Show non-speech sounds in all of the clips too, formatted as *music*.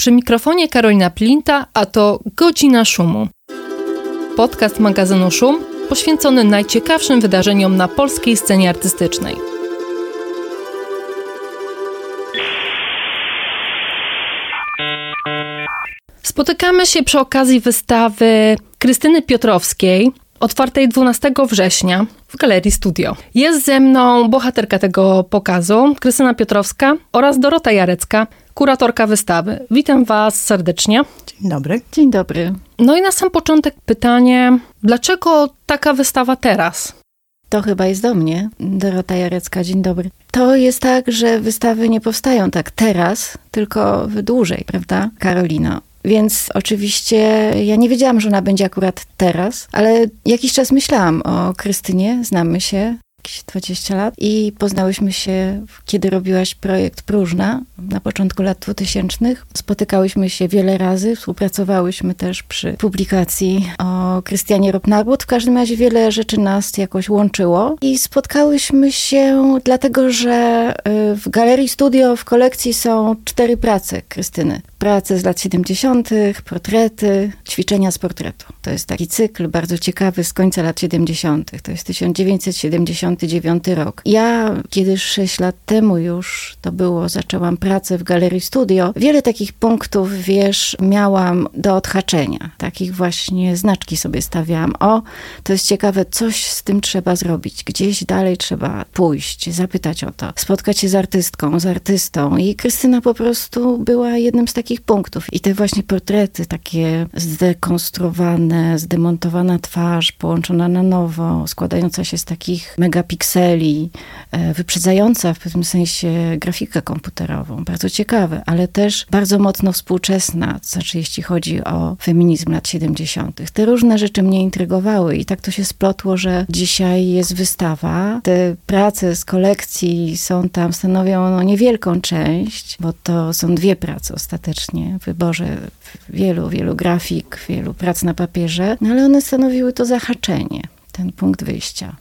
Przy mikrofonie Karolina Plinta, a to Godzina Szumu. Podcast magazynu Szum poświęcony najciekawszym wydarzeniom na polskiej scenie artystycznej. Spotykamy się przy okazji wystawy Krystyny Piotrowskiej, otwartej 12 września w Galerii Studio. Jest ze mną bohaterka tego pokazu, Krystyna Piotrowska oraz Dorota Jarecka, kuratorka wystawy. Witam Was serdecznie. Dzień dobry. Dzień dobry. No i na sam początek pytanie, dlaczego taka wystawa teraz? To chyba jest do mnie. Dorota Jarecka, dzień dobry. To jest tak, że wystawy nie powstają tak teraz, tylko dłużej, prawda, Karolino? Więc oczywiście ja nie wiedziałam, że ona będzie akurat teraz, ale jakiś czas myślałam o Krystynie, znamy się, jakieś 20 lat i poznałyśmy się, kiedy robiłaś projekt Próżna na początku lat 2000. Spotykałyśmy się wiele razy, współpracowałyśmy też przy publikacji o Krystianie Ropnarbut. W każdym razie wiele rzeczy nas jakoś łączyło i spotkałyśmy się dlatego, że y, w Galerii Studio w kolekcji są cztery prace Krystyny. Prace z lat 70., portrety, ćwiczenia z portretu. To jest taki cykl bardzo ciekawy z końca lat 70. To jest 1979 rok. Ja, kiedy 6 lat temu już to było, zaczęłam pracę w Galerii Studio, wiele takich punktów, wiesz, miałam do odhaczenia. Takich właśnie znaczki sobie stawiałam. O, to jest ciekawe, coś z tym trzeba zrobić. Gdzieś dalej trzeba pójść, zapytać o to. Spotkać się z artystką, z artystą. I Krystyna po prostu była jednym z takich punktów. I te właśnie portrety, takie zdekonstruowane, zdemontowana twarz, połączona na nowo, składająca się z takich megapikseli, e, wyprzedzająca w pewnym sensie grafikę komputerową. Bardzo ciekawe, ale też bardzo mocno współczesna, znaczy jeśli chodzi o feminizm lat 70. Te różne rzeczy mnie intrygowały i tak to się splotło, że dzisiaj jest wystawa. Te prace z kolekcji są tam, stanowią no, niewielką część, bo to są dwie prace ostatecznie w wyborze wielu, wielu grafik, wielu prac na papierze, no ale one stanowiły to zahaczenie, ten punkt wyjścia.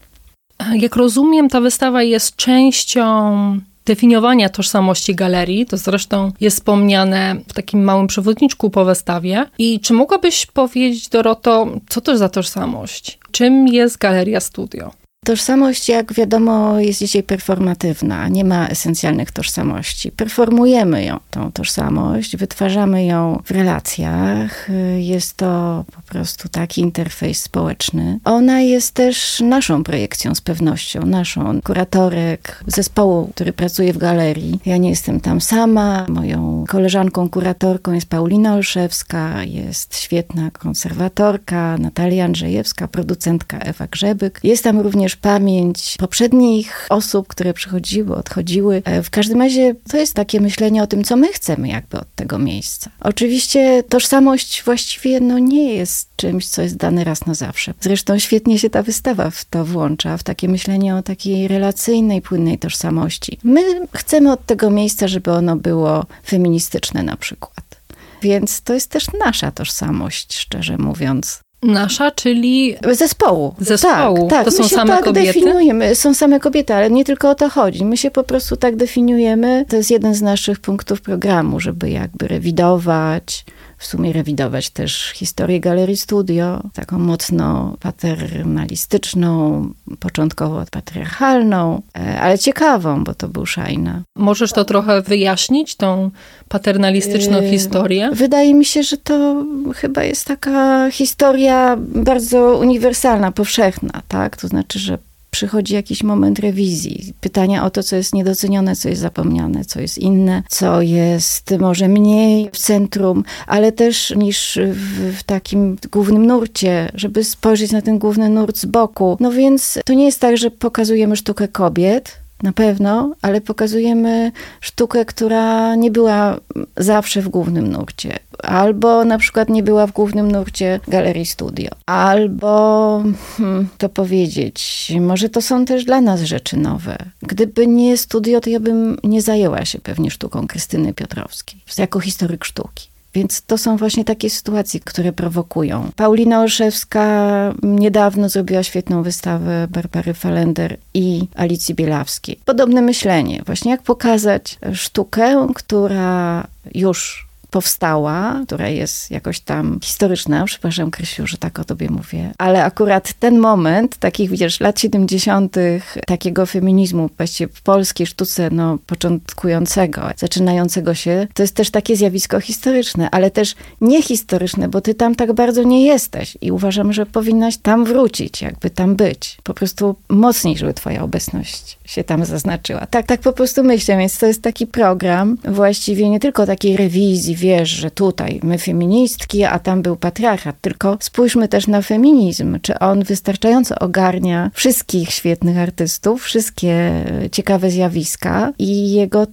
Jak rozumiem, ta wystawa jest częścią definiowania tożsamości galerii. To zresztą jest wspomniane w takim małym przewodniczku po wystawie. I czy mogłabyś powiedzieć, Doroto, co to za tożsamość? Czym jest Galeria Studio? Tożsamość, jak wiadomo, jest dzisiaj performatywna, nie ma esencjalnych tożsamości. Performujemy ją, tą tożsamość, wytwarzamy ją w relacjach. Jest to po prostu taki interfejs społeczny. Ona jest też naszą projekcją z pewnością, naszą kuratorek zespołu, który pracuje w galerii. Ja nie jestem tam sama. Moją koleżanką kuratorką jest Paulina Olszewska, jest świetna konserwatorka Natalia Andrzejewska, producentka Ewa Grzebyk. Jest tam również pamięć poprzednich osób, które przychodziły, odchodziły. E, w każdym razie to jest takie myślenie o tym, co my chcemy jakby od tego miejsca. Oczywiście tożsamość właściwie no nie jest czymś, co jest dane raz na zawsze. Zresztą świetnie się ta wystawa w to włącza, w takie myślenie o takiej relacyjnej, płynnej tożsamości. My chcemy od tego miejsca, żeby ono było feministyczne na przykład. Więc to jest też nasza tożsamość, szczerze mówiąc. Nasza, czyli zespołu. Zespołu. Tak, tak. To są My się same tak kobiety? definiujemy. Są same kobiety, ale nie tylko o to chodzi. My się po prostu tak definiujemy. To jest jeden z naszych punktów programu, żeby jakby rewidować, w sumie rewidować też historię Galerii Studio, taką mocno paternalistyczną, początkowo patriarchalną, e, ale ciekawą, bo to był Szajna. Możesz to trochę wyjaśnić, tą paternalistyczną Yy, historię? Wydaje mi się, że to chyba jest taka historia bardzo uniwersalna, powszechna, tak? To znaczy, że przychodzi jakiś moment rewizji, pytania o to, co jest niedocenione, co jest zapomniane, co jest inne, co jest może mniej w centrum, ale też niż w, w takim głównym nurcie, żeby spojrzeć na ten główny nurt z boku. No więc to nie jest tak, że pokazujemy sztukę kobiet, na pewno, ale pokazujemy sztukę, która nie była zawsze w głównym nurcie. Albo na przykład nie była w głównym nurcie Galerii Studio. Albo, hmm, to powiedzieć, może to są też dla nas rzeczy nowe. Gdyby nie studio, to ja bym nie zajęła się pewnie sztuką Krystyny Piotrowskiej, jako historyk sztuki. Więc to są właśnie takie sytuacje, które prowokują. Paulina Olszewska niedawno zrobiła świetną wystawę Barbary Falender i Alicji Bielawskiej. Podobne myślenie, właśnie jak pokazać sztukę, która już powstała, która jest jakoś tam historyczna. Przepraszam, Krysiu, że tak o tobie mówię. Ale akurat ten moment, takich, widzisz, lat 70., takiego feminizmu właściwie w polskiej sztuce, no, początkującego, zaczynającego się, to jest też takie zjawisko historyczne, ale też niehistoryczne, bo ty tam tak bardzo nie jesteś i uważam, że powinnaś tam wrócić, jakby tam być. Po prostu mocniej, żeby twoja obecność się tam zaznaczyła. Tak, tak po prostu myślę, więc to jest taki program właściwie nie tylko takiej rewizji, wiesz, że tutaj my feministki, a tam był patriarchat, tylko spójrzmy też na feminizm, czy on wystarczająco ogarnia wszystkich świetnych artystów, wszystkie ciekawe zjawiska i jego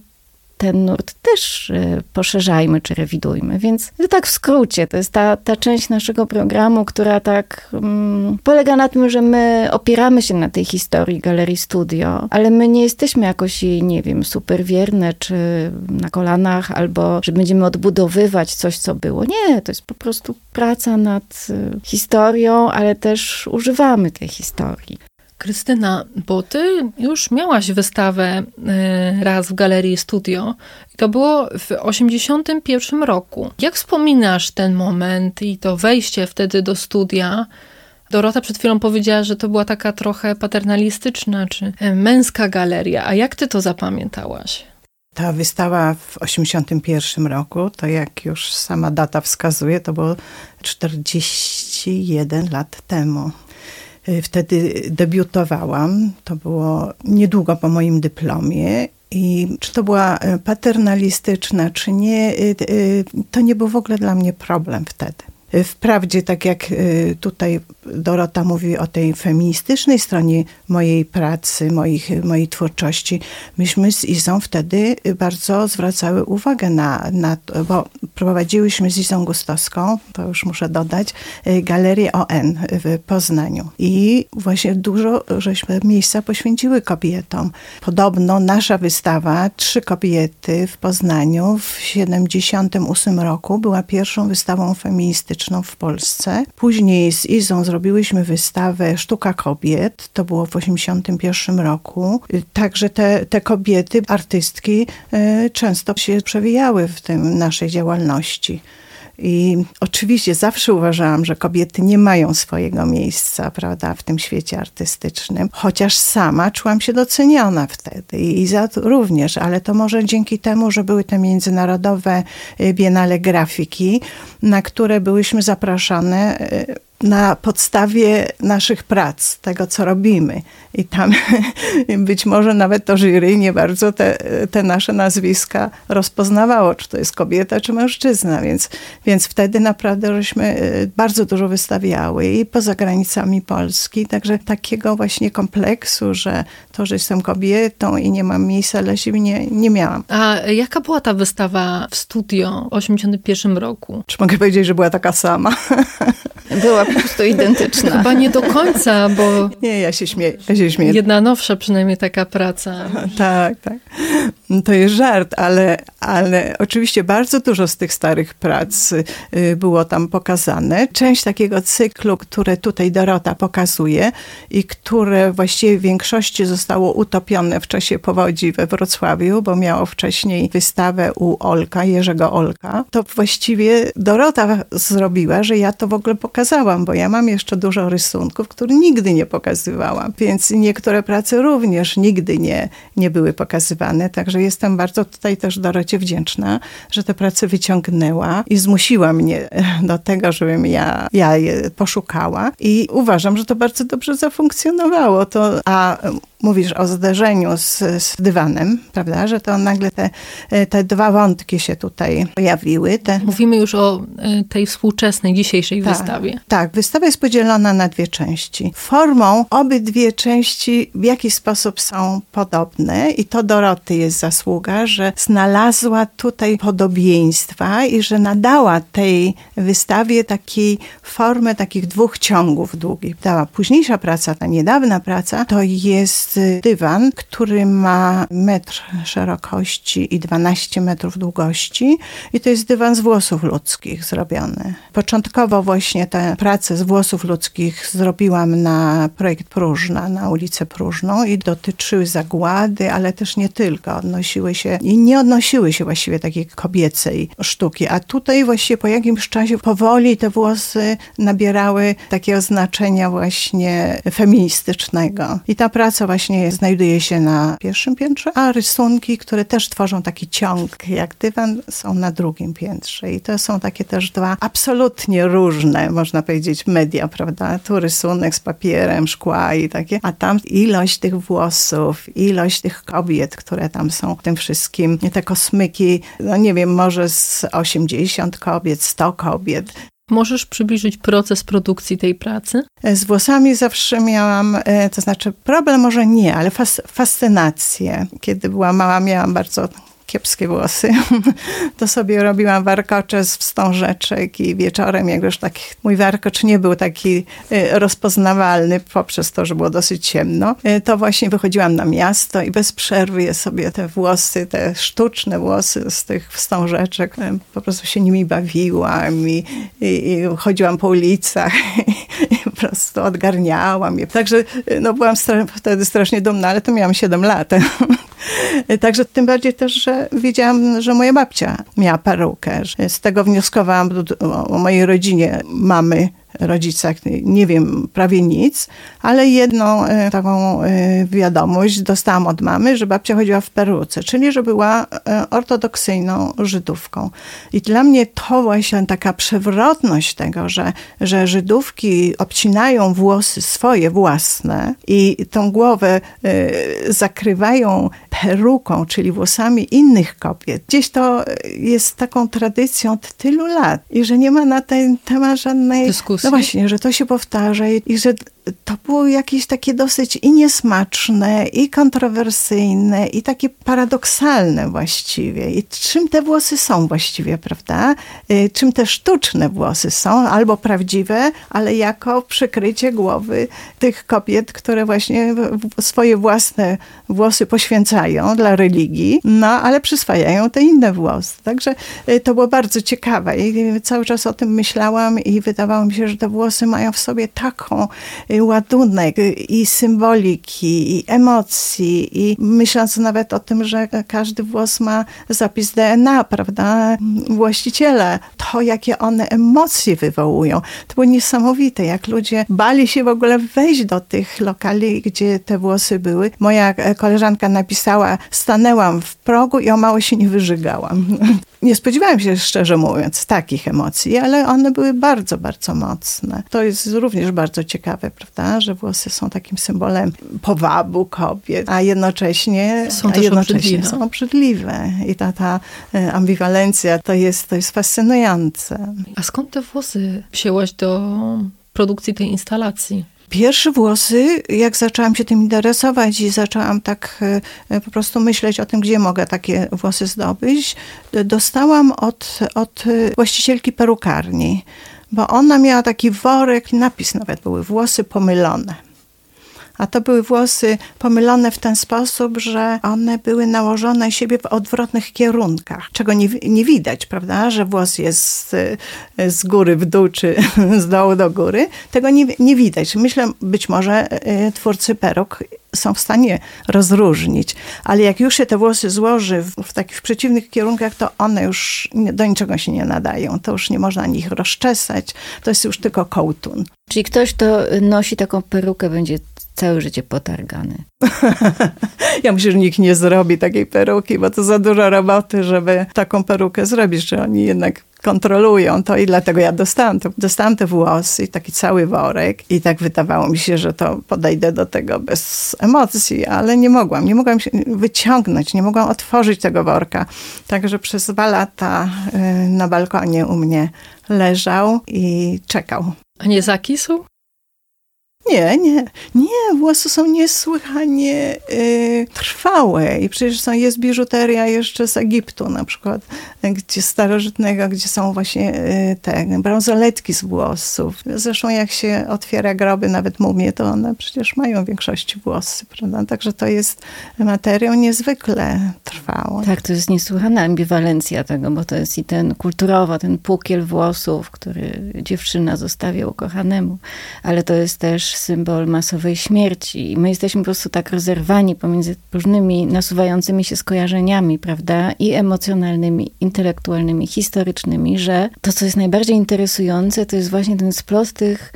ten nurt też y, poszerzajmy czy rewidujmy. Więc to tak w skrócie, to jest ta, ta część naszego programu, która tak um, polega na tym, że my opieramy się na tej historii Galerii Studio, ale my nie jesteśmy jakoś jej, nie wiem, super wierne, czy na kolanach, albo że będziemy odbudowywać coś, co było. Nie, to jest po prostu praca nad y, historią, ale też używamy tej historii. Krystyna, bo ty już miałaś wystawę e, raz w Galerii Studio. To było w 81 roku. Jak wspominasz ten moment i to wejście wtedy do studia? Dorota przed chwilą powiedziała, że to była taka trochę paternalistyczna czy e, męska galeria. A jak ty to zapamiętałaś? Ta wystawa w 81 roku, to jak już sama data wskazuje, to było 41 lat temu. Y, wtedy debiutowałam. To było niedługo po moim dyplomie. I czy to była y, paternalistyczna, czy nie, y, to nie był w ogóle dla mnie problem wtedy. Wprawdzie, tak jak y, tutaj Dorota mówi o tej feministycznej stronie mojej pracy, moich, mojej twórczości, myśmy z Izą wtedy bardzo zwracały uwagę na, na to, bo prowadziłyśmy z Izą Gustowską, to już muszę dodać, y, galerię ON w Poznaniu. I właśnie dużo żeśmy miejsca poświęciły kobietom. Podobno nasza wystawa, Trzy kobiety w Poznaniu w 78 roku była pierwszą wystawą feministyczną w Polsce. Później z Izą zrobiłyśmy wystawę Sztuka Kobiet, to było w 1981 roku. Także te, te kobiety, artystki e, często się przewijały w tym naszej działalności. I oczywiście zawsze uważałam, że kobiety nie mają swojego miejsca, prawda, w tym świecie artystycznym, chociaż sama czułam się doceniona wtedy i Iza również, ale to może dzięki temu, że były te międzynarodowe y, biennale grafiki, na które byłyśmy zapraszane y, na podstawie naszych prac, tego co robimy. I tam *laughs* być może nawet to jury nie bardzo te, te nasze nazwiska rozpoznawało, czy to jest kobieta, czy mężczyzna. Więc, więc wtedy naprawdę żeśmy e, bardzo dużo wystawiały i poza granicami Polski. Także takiego właśnie kompleksu, że to, że jestem kobietą i nie mam miejsca dla siebie, nie, nie miałam. A jaka była ta wystawa w studio w 81 roku? Czy mogę powiedzieć, że była taka sama? Była po prostu identyczna. Chyba nie do końca, bo... Nie, ja się śmieję. Ja się śmieję. Jedna nowsza przynajmniej taka praca. tak, tak. To jest żart, ale, ale oczywiście bardzo dużo z tych starych prac y, było tam pokazane. Część takiego cyklu, które tutaj Dorota pokazuje i które właściwie w większości zostało utopione w czasie powodzi we Wrocławiu, bo miało wcześniej wystawę u Olka, Jerzego Olka, to właściwie Dorota zrobiła, że ja to w ogóle pokazałam, bo ja mam jeszcze dużo rysunków, które nigdy nie pokazywałam, więc niektóre prace również nigdy nie, nie były pokazywane, także jestem bardzo tutaj też Dorocie wdzięczna, że te prace wyciągnęła i zmusiła mnie do tego, żebym ja, ja je poszukała i uważam, że to bardzo dobrze zafunkcjonowało. To, a mówisz o zderzeniu z, z dywanem, prawda, że to nagle te, te dwa wątki się tutaj pojawiły. Te... Mówimy już o e, tej współczesnej, dzisiejszej tak, wystawie. Tak, wystawa jest podzielona na dwie części. Formą obydwie części w jakiś sposób są podobne i to Doroty jest zasługa, że znalazła tutaj podobieństwa i że nadała tej wystawie takiej formę takich dwóch ciągów długich. Dała późniejsza praca, ta niedawna praca, to jest dywan, który ma metr szerokości i 12 metrów długości i to jest dywan z włosów ludzkich zrobiony. Początkowo właśnie te prace z włosów ludzkich zrobiłam na projekt Próżna, na ulicę Próżną i dotyczyły zagłady, ale też nie tylko. Odnosiły się i nie odnosiły się właściwie takiej kobiecej sztuki. A tutaj właściwie po jakimś czasie powoli te włosy nabierały takiego znaczenia właśnie feministycznego. I ta praca właśnie znajduje się na pierwszym piętrze, a rysunki, które też tworzą taki ciąg jak dywan, są na drugim piętrze. I to są takie też dwa absolutnie różne, można powiedzieć, media, prawda? Tu rysunek z papierem, szkła i takie, a tam ilość tych włosów, ilość tych kobiet, które tam są w tym wszystkim, te kosmyki, no nie wiem, może z 80 kobiet, 100 kobiet. Możesz przybliżyć proces produkcji tej pracy? Z włosami zawsze miałam, e, to znaczy problem może nie, ale fas, fascynację. Kiedy była mała, miałam bardzo kiepskie włosy, *laughs* to sobie robiłam warkocze z wstążeczek i wieczorem, jak już tak mój warkocz nie był taki y, rozpoznawalny poprzez to, że było dosyć ciemno, y, to właśnie wychodziłam na miasto i bez przerwy je sobie te włosy, te sztuczne włosy z tych wstążeczek, y, po prostu się nimi bawiłam i, i, i chodziłam po ulicach *laughs* i po prostu odgarniałam je. Także no, byłam wtedy strasznie dumna, ale to miałam 7 lat. *laughs* Także tym bardziej też, że wiedziałam, że moja babcia miała perukę. Z tego wnioskowałam o mojej rodzinie mamy rodzicach nie wiem prawie nic, ale jedną e, taką e, wiadomość dostałam od mamy, że babcia chodziła w peruce, czyli że była e, ortodoksyjną Żydówką. I dla mnie to właśnie taka przewrotność tego, że, że Żydówki obcinają włosy swoje własne i tą głowę zakrywają peruką, czyli włosami innych kobiet. Gdzieś to jest taką tradycją od tylu lat i że nie ma na ten temat żadnej dyskusji. No właśnie, że to się powtarza i, i że to było jakieś takie dosyć i niesmaczne, i kontrowersyjne, i takie paradoksalne właściwie. I czym te włosy są właściwie, prawda? Y, czym te sztuczne włosy są, albo prawdziwe, ale jako przykrycie głowy tych kobiet, które właśnie swoje własne włosy poświęcają dla religii, no ale przyswajają te inne włosy. Także y, to było bardzo ciekawe i cały czas o tym myślałam i wydawało mi się, że te włosy mają w sobie taką y, ładunek i symboliki, i emocji, i myśląc nawet o tym, że każdy włos ma zapis DNA, prawda, właściciele, to jakie one emocje wywołują. To było niesamowite, jak ludzie bali się w ogóle wejść do tych lokali, gdzie te włosy były. Moja koleżanka napisała, stanęłam w progu i o mało się nie wyżygałam. *laughs* Nie spodziewałam się, szczerze mówiąc, takich emocji, ale one były bardzo, bardzo mocne. To jest również bardzo ciekawe, prawda, że włosy są takim symbolem powabu kobiet, a jednocześnie są też jednocześnie obrzydliwe. są obrzydliwe. I ta, ta e, ambiwalencja to jest, to jest fascynujące. A skąd te włosy wzięłaś do produkcji tej instalacji? Pierwsze włosy, jak zaczęłam się tym interesować i zaczęłam tak e, po prostu myśleć o tym, gdzie mogę takie włosy zdobyć, dostałam od, od właścicielki perukarni, bo ona miała taki worek, napis nawet były włosy pomylone. A to były włosy pomylone w ten sposób, że one były nałożone siebie w odwrotnych kierunkach, czego nie, nie widać, prawda, że włos jest z, z góry w dół, czy *laughs* z dołu do góry. Tego nie, nie widać. Myślę, być może e, twórcy peruk są w stanie rozróżnić, ale jak już się te włosy złoży w, w takich przeciwnych kierunkach, to one już nie, do niczego się nie nadają. To już nie można nich rozczesać. To jest już tylko kołtun. Czyli ktoś, kto nosi taką perukę, będzie całe życie potargany. *laughs* ja myślę, że nikt nie zrobi takiej peruki, bo to za dużo roboty, żeby taką perukę zrobić, że oni jednak kontrolują to i dlatego ja dostałam, to, dostałam te włosy, taki cały worek i tak wydawało mi się, że to podejdę do tego bez emocji, ale nie mogłam, nie mogłam się wyciągnąć, nie mogłam otworzyć tego worka. Także przez dwa lata y, na balkonie u mnie leżał i czekał. A nie zakisł? Nie, nie, nie, włosy są niesłychanie y, trwałe i przecież są, jest biżuteria jeszcze z Egiptu na przykład, gdzie starożytnego, gdzie są właśnie y, te bransoletki z włosów. Zresztą jak się otwiera groby, nawet mumie, to one przecież mają w większości włosy, prawda? Także to jest materiał niezwykle trwały. Tak, to jest niesłychana ambiwalencja tego, bo to jest i ten kulturowo, ten pukiel włosów, który dziewczyna zostawia ukochanemu, ale to jest też symbol masowej śmierci. I my jesteśmy po prostu tak rozerwani pomiędzy różnymi nasuwającymi się skojarzeniami, prawda? I emocjonalnymi, intelektualnymi, historycznymi, że to, co jest najbardziej interesujące, to jest właśnie ten splot tych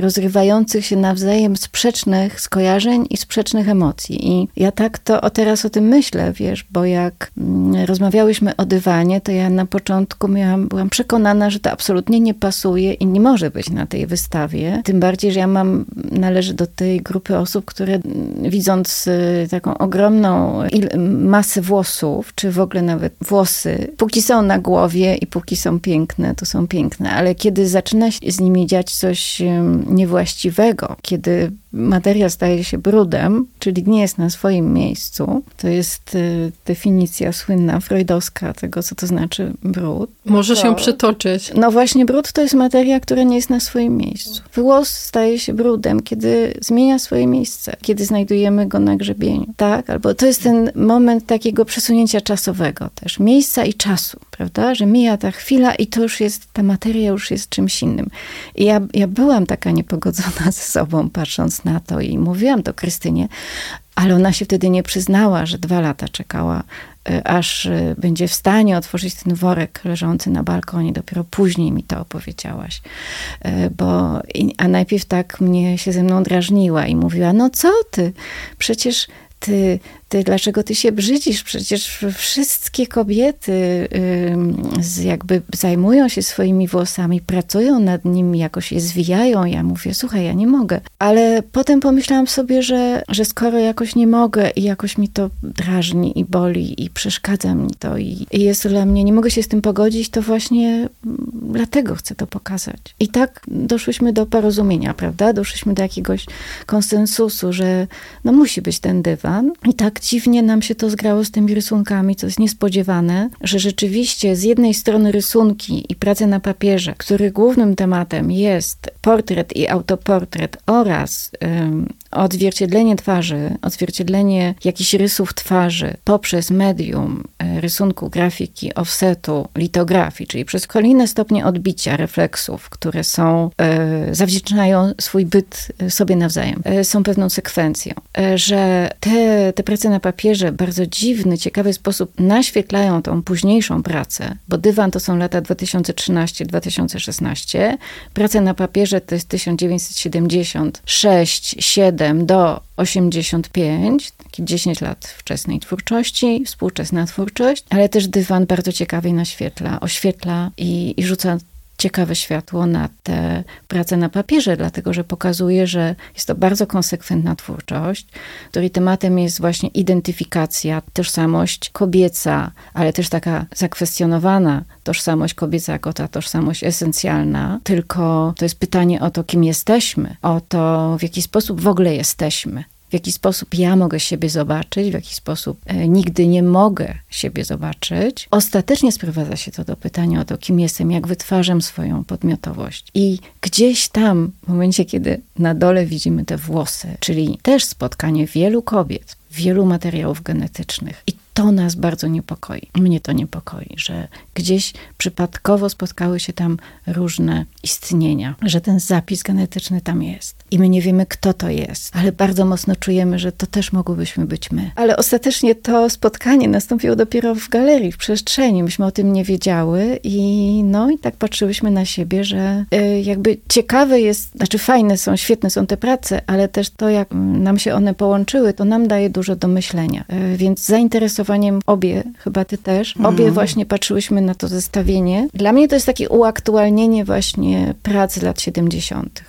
rozrywających się nawzajem sprzecznych skojarzeń i sprzecznych emocji. I ja tak to o teraz o tym myślę, wiesz, bo jak mm, rozmawiałyśmy o dywanie, to ja na początku miałam, byłam przekonana, że to absolutnie nie pasuje i nie może być na tej wystawie. Tym bardziej, że ja mam, należę do tej grupy osób, które mm, widząc y, taką ogromną masę włosów, czy w ogóle nawet włosy, póki są na głowie i póki są piękne, to są piękne, ale kiedy zaczyna się z nimi dziać coś niewłaściwego, kiedy materia staje się brudem, czyli nie jest na swoim miejscu, to jest y, definicja słynna freudowska tego, co to znaczy brud. Możesz to, ją przytoczyć. No właśnie, brud to jest materia, która nie jest na swoim miejscu. Włos staje się brudem, kiedy zmienia swoje miejsce, kiedy znajdujemy go na grzebieniu, tak? Albo to jest ten moment takiego przesunięcia czasowego też, miejsca i czasu, prawda? Że mija ta chwila i to już jest, ta materia już jest czymś innym. I ja, ja byłam taka niepogodzona *laughs* ze sobą, patrząc na to i mówiłam to Krystynie, ale ona się wtedy nie przyznała, że dwa lata czekała, y, aż y, będzie w stanie otworzyć ten worek leżący na balkonie. Dopiero później mi to opowiedziałaś. Y, bo, a najpierw tak mnie się ze mną drażniła i mówiła, no co ty, przecież ty ty, dlaczego ty się brzydzisz? Przecież wszystkie kobiety jakby zajmują się swoimi włosami, pracują nad nimi, jakoś je zwijają. Ja mówię, słuchaj, ja nie mogę. Ale potem pomyślałam sobie, że, że skoro jakoś nie mogę i jakoś mi to drażni i boli i przeszkadza mi to i, i jest dla mnie, nie mogę się z tym pogodzić, to właśnie dlatego chcę to pokazać. I tak doszłyśmy do porozumienia, prawda? Doszłyśmy do jakiegoś konsensusu, że no musi być ten dywan. I tak dziwnie nam się to zgrało z tymi rysunkami, co jest niespodziewane, że rzeczywiście z jednej strony rysunki i prace na papierze, których głównym tematem jest portret i autoportret oraz odzwierciedlenie twarzy, odzwierciedlenie jakichś rysów twarzy poprzez medium e, rysunku, grafiki, offsetu, litografii, czyli przez kolejne stopnie odbicia refleksów, które są, e, zawdzięczają swój byt e, sobie nawzajem, e, są pewną sekwencją. E, że te, te prace na papierze w bardzo dziwny, ciekawy sposób naświetlają tą późniejszą pracę, bo dywan to są lata 2013-2016, prace na papierze to jest 1976, 7 do 85, takie 10 lat wczesnej twórczości, współczesna twórczość, ale też dywan bardzo ciekawie naświetla, oświetla i, i rzuca ciekawe światło na te prace na papierze, dlatego że pokazuje, że jest to bardzo konsekwentna twórczość, której tematem jest właśnie identyfikacja, tożsamość kobieca, ale też taka zakwestionowana tożsamość kobieca jako ta tożsamość esencjalna, tylko to jest pytanie o to, kim jesteśmy, o to, w jaki sposób w ogóle jesteśmy w jaki sposób ja mogę siebie zobaczyć, w jaki sposób e, nigdy nie mogę siebie zobaczyć. Ostatecznie sprowadza się to do pytania o to, kim jestem, jak wytwarzam swoją podmiotowość. I gdzieś tam, w momencie, kiedy na dole widzimy te włosy, czyli też spotkanie wielu kobiet, wielu materiałów genetycznych. I to nas bardzo niepokoi. Mnie to niepokoi, że gdzieś przypadkowo spotkały się tam różne istnienia, że ten zapis genetyczny tam jest. I my nie wiemy, kto to jest, ale bardzo mocno czujemy, że to też mogłybyśmy być my. Ale ostatecznie to spotkanie nastąpiło dopiero w galerii, w przestrzeni. Myśmy o tym nie wiedziały i no i tak patrzyłyśmy na siebie, że y, jakby ciekawe jest, znaczy fajne są, świetne są te prace, ale też to, jak nam się one połączyły, to nam daje dużo do myślenia. Y, więc zainteresowanie zainteresowaniem obie, chyba ty też, obie mhm. właśnie patrzyłyśmy na to zestawienie. Dla mnie to jest takie uaktualnienie właśnie prac z lat 70.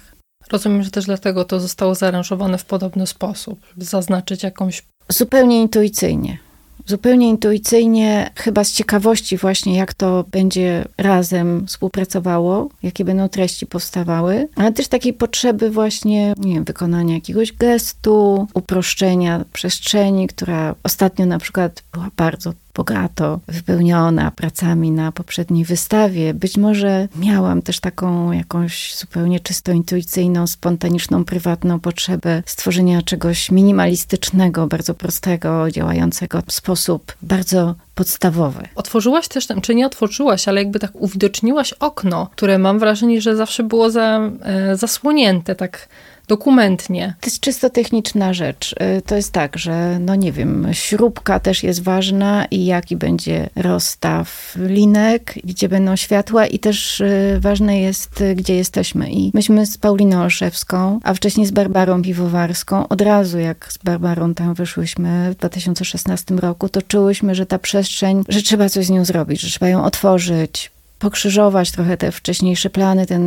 Rozumiem, że też dlatego to zostało zaaranżowane w podobny sposób, zaznaczyć jakąś. Zupełnie intuicyjnie zupełnie intuicyjnie, chyba z ciekawości właśnie, jak to będzie razem współpracowało, jakie będą treści powstawały, ale też takiej potrzeby właśnie, nie wiem, wykonania jakiegoś gestu, uproszczenia przestrzeni, która ostatnio na przykład była bardzo bogato wypełniona pracami na poprzedniej wystawie. Być może miałam też taką jakąś zupełnie czysto intuicyjną, spontaniczną, prywatną potrzebę stworzenia czegoś minimalistycznego, bardzo prostego, działającego w sposób bardzo podstawowy. Otworzyłaś też, czy nie otworzyłaś, ale jakby tak uwidoczniłaś okno, które mam wrażenie, że zawsze było za, e, zasłonięte, tak dokumentnie. To jest czysto techniczna rzecz. Y, to jest tak, że no nie wiem, śrubka też jest ważna i jaki będzie rozstaw linek, gdzie będą światła i też y, ważne jest, y, gdzie jesteśmy. I myśmy z Pauliną Olszewską, a wcześniej z Barbarą Piwowarską, od razu jak z Barbarą tam wyszłyśmy w 2016 roku, to czułyśmy, że ta przestrzeń, że trzeba coś z nią zrobić, że trzeba ją otworzyć, pokrzyżować trochę te wcześniejsze plany, ten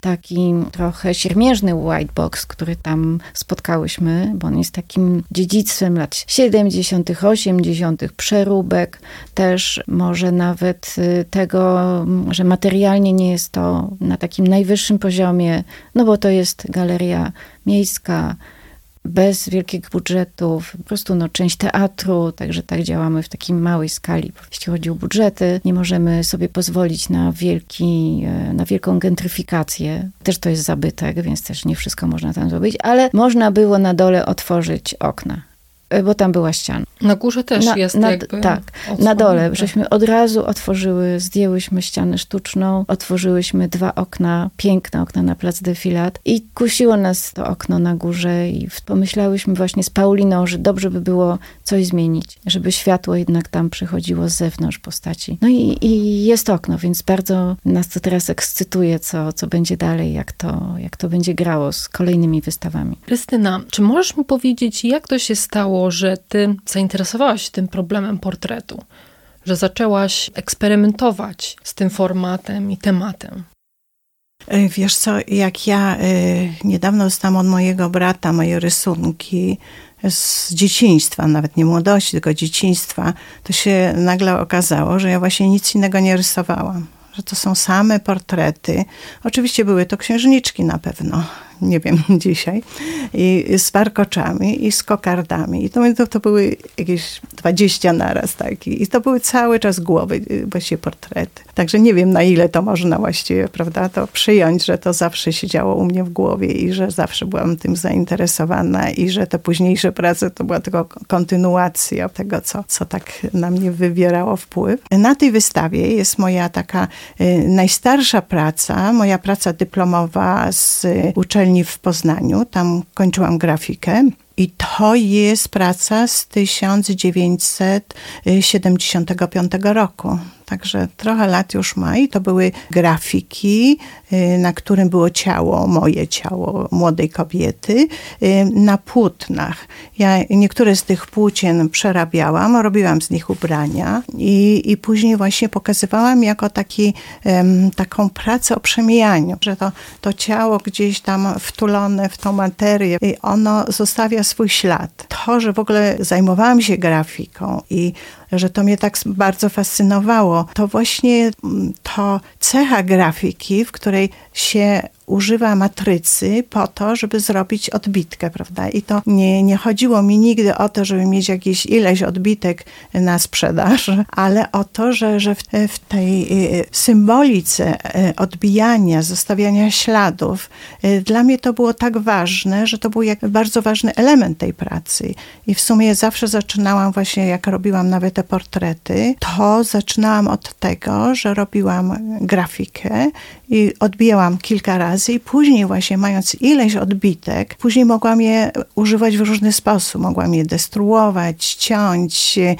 taki trochę siermierzny white box, który tam spotkałyśmy, bo on jest takim dziedzictwem lat 70., 80., przeróbek, też może nawet y, tego, że materialnie nie jest to na takim najwyższym poziomie, no bo to jest galeria miejska, bez wielkich budżetów, po prostu no, część teatru, także tak działamy w takiej małej skali. Jeśli chodzi o budżety, nie możemy sobie pozwolić na, wielki, e, na wielką gentryfikację. Też to jest zabytek, więc też nie wszystko można tam zrobić, ale można było na dole otworzyć okna. E, bo tam była ściana. Na górze też na, jest na, jakby Tak, na dole. Żeśmy od razu otworzyły, zdjęłyśmy ścianę sztuczną, otworzyłyśmy dwa okna, piękne okna na plac defilat i kusiło nas to okno na górze i pomyślałyśmy właśnie z Pauliną, że dobrze by było coś zmienić, żeby światło jednak tam przychodziło z zewnątrz postaci. No i, i jest okno, więc bardzo nas to teraz ekscytuje, co, co będzie dalej, jak to, jak to będzie grało z kolejnymi wystawami. Krystyna, czy możesz mi powiedzieć, jak to się stało, stało, że ty zainteresowałaś się tym problemem portretu, że zaczęłaś eksperymentować z tym formatem i tematem? E, wiesz co, jak ja y, niedawno dostałam od mojego brata moje rysunki z dzieciństwa, nawet nie młodości, tylko dzieciństwa, to się nagle okazało, że ja właśnie nic innego nie rysowałam. Że to są same portrety. Oczywiście były to księżniczki na pewno, nie wiem, *laughs* dzisiaj, i z warkoczami i z kokardami. I to, to, to były jakieś 20 naraz taki. I to były cały czas głowy, y, właściwie portrety. Także nie wiem, na ile to można właściwie, prawda, to przyjąć, że to zawsze się działo u mnie w głowie i że zawsze byłam tym zainteresowana i że te późniejsze prace to była tylko kontynuacja tego, co, co tak na mnie wywierało wpływ. Na tej wystawie jest moja taka y, najstarsza praca, moja praca dyplomowa z uczelni w Poznaniu. Tam kończyłam grafikę. I to jest praca z 1975 roku. Także trochę lat już ma i to były grafiki, na którym było ciało, moje ciało młodej kobiety, y, na płótnach. Ja niektóre z tych płócien przerabiałam, robiłam z nich ubrania i, i później właśnie pokazywałam jako taki, taką pracę o przemijaniu, że to, to ciało gdzieś tam wtulone w tą materię, ono zostawia swój ślad. To, że w ogóle zajmowałam się grafiką i że to mnie tak bardzo fascynowało, to właśnie mm, to cecha grafiki, w której się używa matrycy po to, żeby zrobić odbitkę, prawda? I to nie, nie chodziło mi nigdy o to, żeby mieć jakieś ileś odbitek na sprzedaż, ale o to, że, że w, w tej symbolice y, odbijania, zostawiania śladów, y, dla mnie to było tak ważne, że to był jak bardzo ważny element tej pracy. I w sumie zawsze zaczynałam właśnie, jak robiłam nawet te portrety, to zaczynałam od tego, że robiłam grafikę i odbijałam kilka razy i później właśnie mając ileś odbitek, później mogłam je używać w różny sposób. Mogłam je destruować, ciąć, e,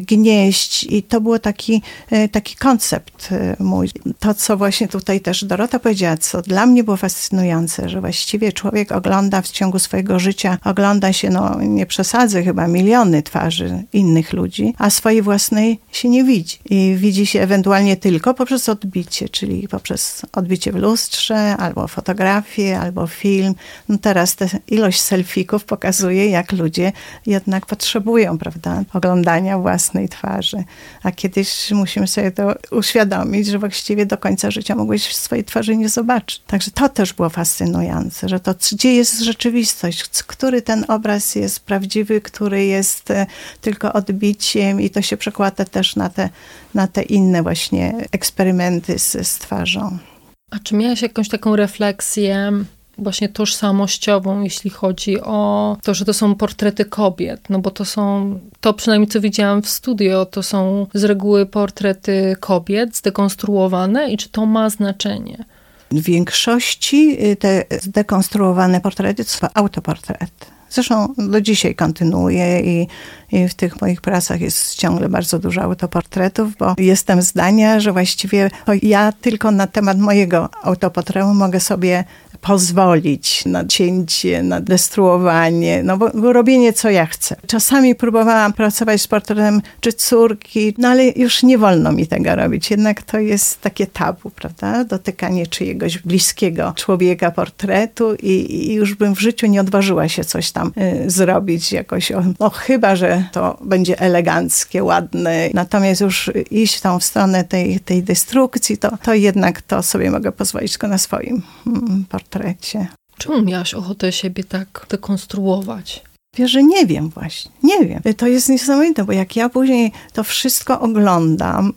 gnieść i to był taki, e, taki koncept e, mój. To, co właśnie tutaj też Dorota powiedziała, co dla mnie było fascynujące, że właściwie człowiek ogląda w ciągu swojego życia, ogląda się, no nie przesadzę chyba, miliony twarzy innych ludzi, a swojej własnej się nie widzi. I widzi się ewentualnie tylko poprzez odbicie, czyli poprzez odbicie w lustrze albo fotografię, albo film. No teraz ta ilość selfików pokazuje, jak ludzie jednak potrzebują, prawda, oglądania własnej twarzy. A kiedyś musimy sobie to uświadomić, że właściwie do końca życia mogłeś swojej twarzy nie zobaczyć. Także to też było fascynujące, że to gdzie jest rzeczywistość, który ten obraz jest prawdziwy, który jest e, tylko odbiciem i to się przekłada też na te, na te inne właśnie eksperymenty z, z twarzą. A czy miałaś jakąś taką refleksję właśnie tożsamościową, jeśli chodzi o to, że to są portrety kobiet? No bo to są, to przynajmniej co widziałam w studio, to są z reguły portrety kobiet zdekonstruowane i czy to ma znaczenie? W większości y, te zdekonstruowane portrety to są autoportrety. Zresztą do dzisiaj kontynuuję i, i, w tych moich pracach jest ciągle bardzo dużo autoportretów, bo jestem zdania, że właściwie ja tylko na temat mojego autoportretu mogę sobie pozwolić na cięcie, na destruowanie, no bo robienie co ja chcę. Czasami próbowałam pracować z portretem czy córki, no ale już nie wolno mi tego robić. Jednak to jest takie tabu, prawda? Dotykanie czyjegoś bliskiego człowieka portretu i, i już bym w życiu nie odważyła się coś tam y, zrobić jakoś, no chyba, że to będzie eleganckie, ładne. Natomiast już iść tą w stronę tej, tej destrukcji, to, to jednak to sobie mogę pozwolić tylko na swoim mm, portrecie. Czemu miałaś ochotę siebie tak dekonstruować? Wiesz, że nie wiem właśnie, nie wiem. To jest niesamowite, bo jak ja później to wszystko oglądam,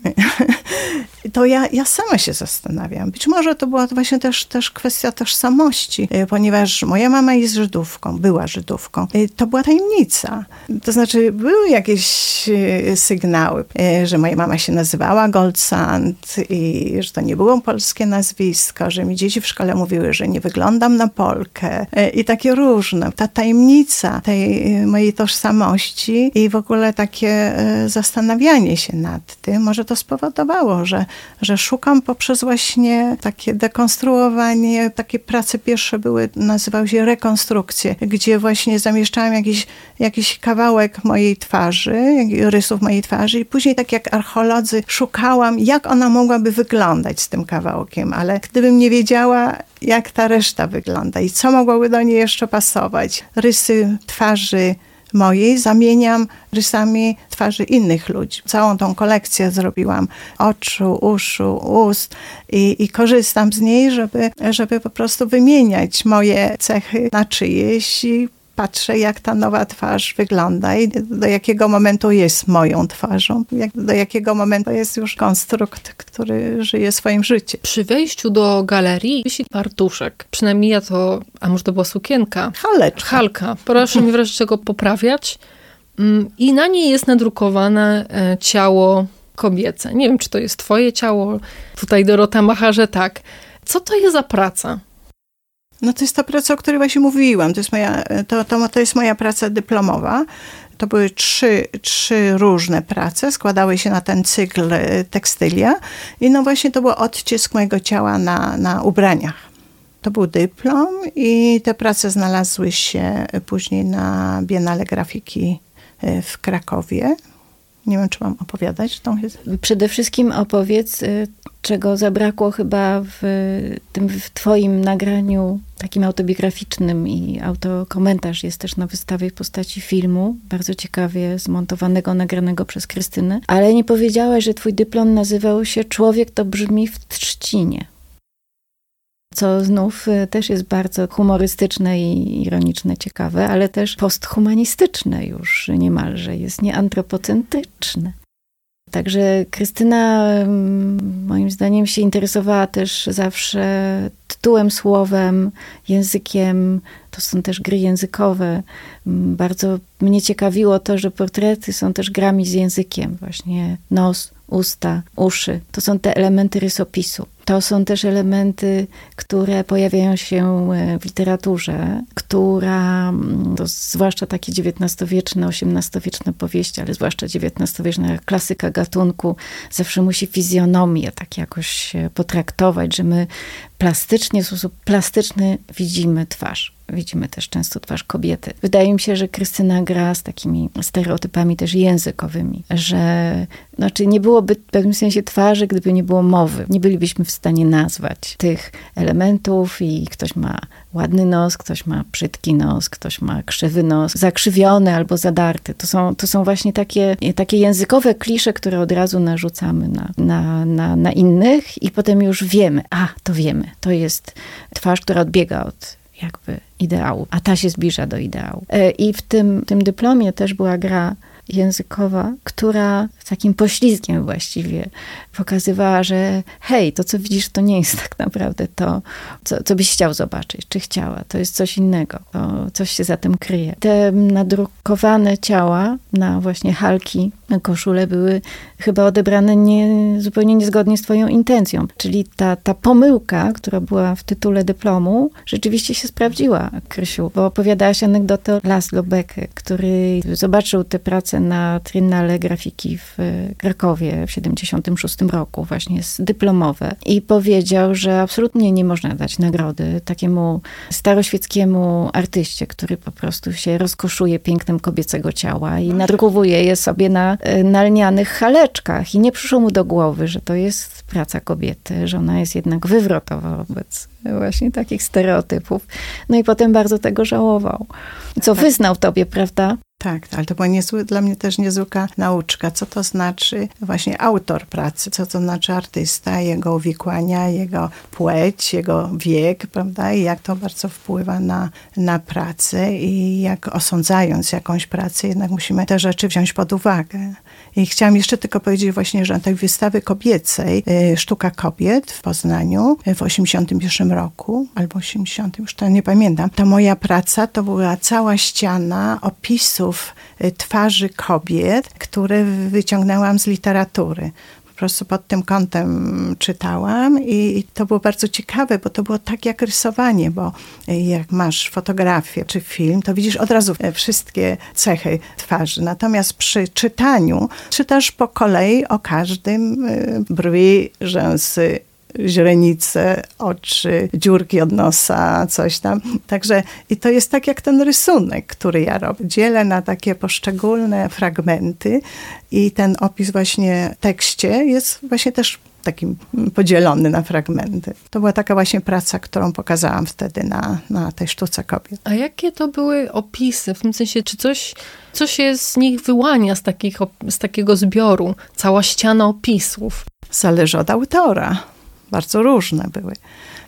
*laughs* to ja, ja sama się zastanawiam. Być może to była właśnie też, też kwestia tożsamości, e, ponieważ moja mama jest Żydówką, była Żydówką. E, to była tajemnica. To znaczy, były jakieś e, sygnały, że moja mama się nazywała Goldsand i że to nie było polskie nazwisko, że mi dzieci w szkole mówiły, że nie wyglądam na Polkę i takie różne. Ta tajemnica tej mojej tożsamości i w ogóle takie zastanawianie się nad tym, może to spowodowało, że że szukam poprzez właśnie takie dekonstruowanie, takie prace pierwsze były, nazywały się rekonstrukcje, gdzie właśnie zamieszczałam jakiś, jakiś kawałek mojej twarzy, rysów mojej twarzy i później tak jak archeolodzy szukałam, jak ona mogłaby wyglądać z tym kawałkiem, ale gdybym nie wiedziała, jak ta reszta wygląda i co mogłoby do niej jeszcze pasować, rysy twarzy, mojej zamieniam rysami twarzy innych ludzi. Całą tą kolekcję zrobiłam oczu, uszu, ust i, i korzystam z niej, żeby, żeby po prostu wymieniać moje cechy na czyjeś i patrzę, jak ta nowa twarz wygląda i do jakiego momentu jest moją twarzą, jak, do jakiego momentu jest już konstrukt, który żyje swoim życiem. Przy wejściu do galerii wisi fartuszek. Przynajmniej ja to, a może to była sukienka? Haleczka. Halka. Proszę mi wreszcie tego poprawiać. Mm, I na niej jest nadrukowane e, ciało kobiece. Nie wiem, czy to jest twoje ciało. Tutaj Dorota macha, że tak. Co to jest za praca? No to jest ta praca, o której właśnie mówiłam. To jest moja, to, to, to jest moja praca dyplomowa. To były trzy, trzy różne prace, składały się na ten cykl e, tekstylia. I no właśnie to był odcisk mojego ciała na, na ubraniach. To był dyplom i te prace znalazły się później na Biennale Grafiki e, w Krakowie. Nie wiem, czy mam opowiadać tą. Przede wszystkim opowiedz, y, czego zabrakło chyba w tym w twoim nagraniu takim autobiograficznym i autokomentarz jest też na wystawie w postaci filmu, bardzo ciekawie zmontowanego, nagranego przez Krystynę. Ale nie powiedziałaś, że twój dyplom nazywał się Człowiek to brzmi w trzcinie co znów y, też jest bardzo humorystyczne i ironiczne, ciekawe, ale też posthumanistyczne już niemalże, jest nieantropocentryczne. Także Krystyna moim zdaniem się interesowała też zawsze tytułem, słowem, językiem. To są też gry językowe. Bardzo mnie ciekawiło to, że portrety są też grami z językiem. Właśnie nos, usta, uszy. To są te elementy rysopisu. To są też elementy, które pojawiają się e, w literaturze, która, mm, zwłaszcza takie XIX-wieczne, XVIII-wieczne powieści, ale zwłaszcza XIX-wieczna klasyka gatunku, zawsze musi fizjonomię tak jakoś potraktować, że my plastycznie, w sposób plastyczny widzimy twarz widzimy też często twarz kobiety. Wydaje mi się, że Krystyna gra z takimi stereotypami też językowymi, że znaczy nie byłoby w pewnym sensie twarzy, gdyby nie było mowy. Nie bylibyśmy w stanie nazwać tych elementów i ktoś ma ładny nos, ktoś ma brzydki nos, ktoś ma krzywy nos, zakrzywiony albo zadarty. To są, to są właśnie takie, takie językowe klisze, które od razu narzucamy na, na, na, na innych i potem już wiemy, a to wiemy, to jest twarz, która odbiega od jakby ideału, a ta się zbliża do ideału. E, I w tym, tym dyplomie też była gra językowa, która takim poślizgiem właściwie pokazywała, że hej, to co widzisz, to nie jest tak naprawdę to, co, co byś chciał zobaczyć, czy chciała. To jest coś innego, to coś się za tym kryje. Te nadrukowane ciała na właśnie halki, na koszule były chyba odebrane nie, zupełnie niezgodnie z twoją intencją. Czyli ta, ta pomyłka, która była w tytule dyplomu, rzeczywiście się sprawdziła, Krysiu, bo opowiadałaś anegdotę Laszlo Becker, który zobaczył tę pracę na Triennale Grafiki w Krakowie w 76 roku, właśnie z dyplomowe i powiedział, że absolutnie nie można dać nagrody takiemu staroświeckiemu artyście, który po prostu się rozkoszuje pięknem kobiecego ciała i nadrukowuje je sobie na, na lnianych haleczkach i nie przyszło mu do głowy, że to jest praca kobiety, że ona jest jednak wywrotowa wobec właśnie takich stereotypów. No i potem bardzo tego żałował. Co tak. wyznał tobie, prawda? Tak, ale to była niezły, dla mnie też niezwykła nauczka. Co to znaczy właśnie autor pracy, co to znaczy artysta, jego uwikłania, jego płeć, jego wiek, prawda? I jak to bardzo wpływa na, na pracę i jak osądzając jakąś pracę, jednak musimy te rzeczy wziąć pod uwagę. I chciałam jeszcze tylko powiedzieć właśnie, że na tej wystawy kobiecej, e, Sztuka Kobiet w Poznaniu e, w 81 roku, albo 80, już to nie pamiętam, ta moja praca to była cała ściana opisów e, twarzy kobiet, które wyciągnęłam z literatury prostu pod tym kątem czytałam i to było bardzo ciekawe, bo to było tak jak rysowanie, bo jak masz fotografię czy film, to widzisz od razu wszystkie cechy twarzy. Natomiast przy czytaniu czytasz po kolei o każdym y, brwi, rzęsy, źrenice, oczy, dziurki od nosa, coś tam. Także i to jest tak jak ten rysunek, który ja robię. Dzielę na takie poszczególne fragmenty i ten opis właśnie w tekście jest właśnie też taki podzielony na fragmenty. To była taka właśnie praca, którą pokazałam wtedy na, na tej sztuce kobiet. A jakie to były opisy? W tym sensie, czy coś, co się z nich wyłania, z, takich, z takiego zbioru? Cała ściana opisów? Zależy od autora bardzo różne były.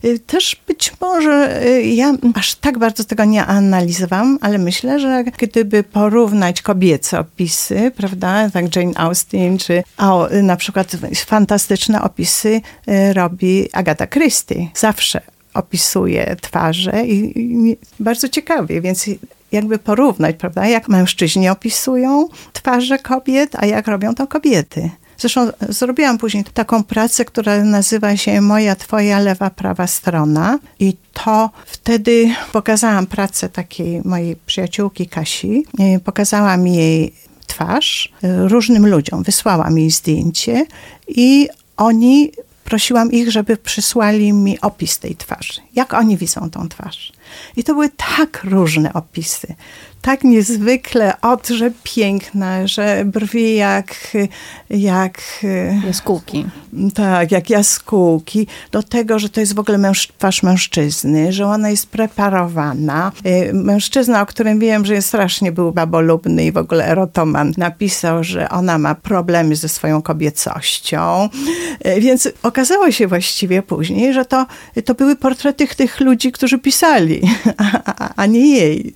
Y, też być może y, ja aż tak bardzo tego nie analizowałam, ale myślę, że gdyby porównać kobiece opisy, prawda, tak Jane Austen, czy o, na przykład fantastyczne opisy y, robi Agatha Christie. Zawsze opisuje twarze i, i bardzo ciekawie, więc jakby porównać, prawda, jak mężczyźni opisują twarze kobiet, a jak robią to kobiety. Zresztą zrobiłam później taką pracę, która nazywa się Moja, Twoja lewa, prawa strona. I to wtedy pokazałam pracę takiej mojej przyjaciółki Kasi. Pokazałam jej twarz różnym ludziom. Wysłałam jej zdjęcie i oni prosiłam ich, żeby przysłali mi opis tej twarzy. Jak oni widzą tą twarz. I to były tak różne opisy tak niezwykle od, że piękna, że brwi jak, jak... Jaskółki. Tak, jak jaskółki. Do tego, że to jest w ogóle męż, twarz mężczyzny, że ona jest preparowana. Y, mężczyzna, o którym wiem, że jest strasznie był babolubny i w ogóle erotoman, napisał, że ona ma problemy ze swoją kobiecością. Y, więc okazało się właściwie później, że to, to były portrety tych ludzi, którzy pisali, *laughs* a, a, a nie jej.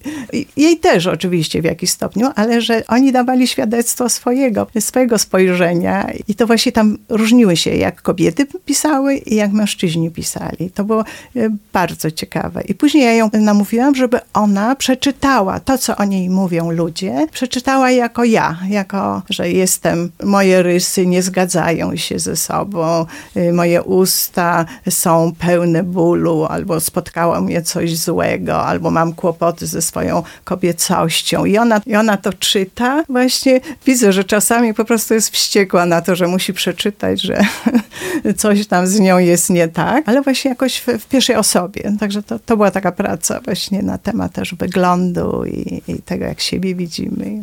Jej też też oczywiście w jakiś stopniu, ale że oni dawali świadectwo swojego, swojego spojrzenia i to właśnie tam różniły się, jak kobiety pisały i jak mężczyźni pisali. To było e, bardzo ciekawe. I później ja ją namówiłam, żeby ona przeczytała to, co o niej mówią ludzie, przeczytała jako ja, jako, że jestem, moje rysy nie zgadzają się ze sobą, e, moje usta są pełne bólu, albo spotkało mnie coś złego, albo mam kłopoty ze swoją kobiecą kobiecością. I ona, I ona to czyta. Właśnie widzę, że czasami po prostu jest wściekła na to, że musi przeczytać, że *laughs* coś tam z nią jest nie tak, ale właśnie jakoś w, w pierwszej osobie. Także to, to była taka praca właśnie na temat też wyglądu i, i tego, jak siebie widzimy.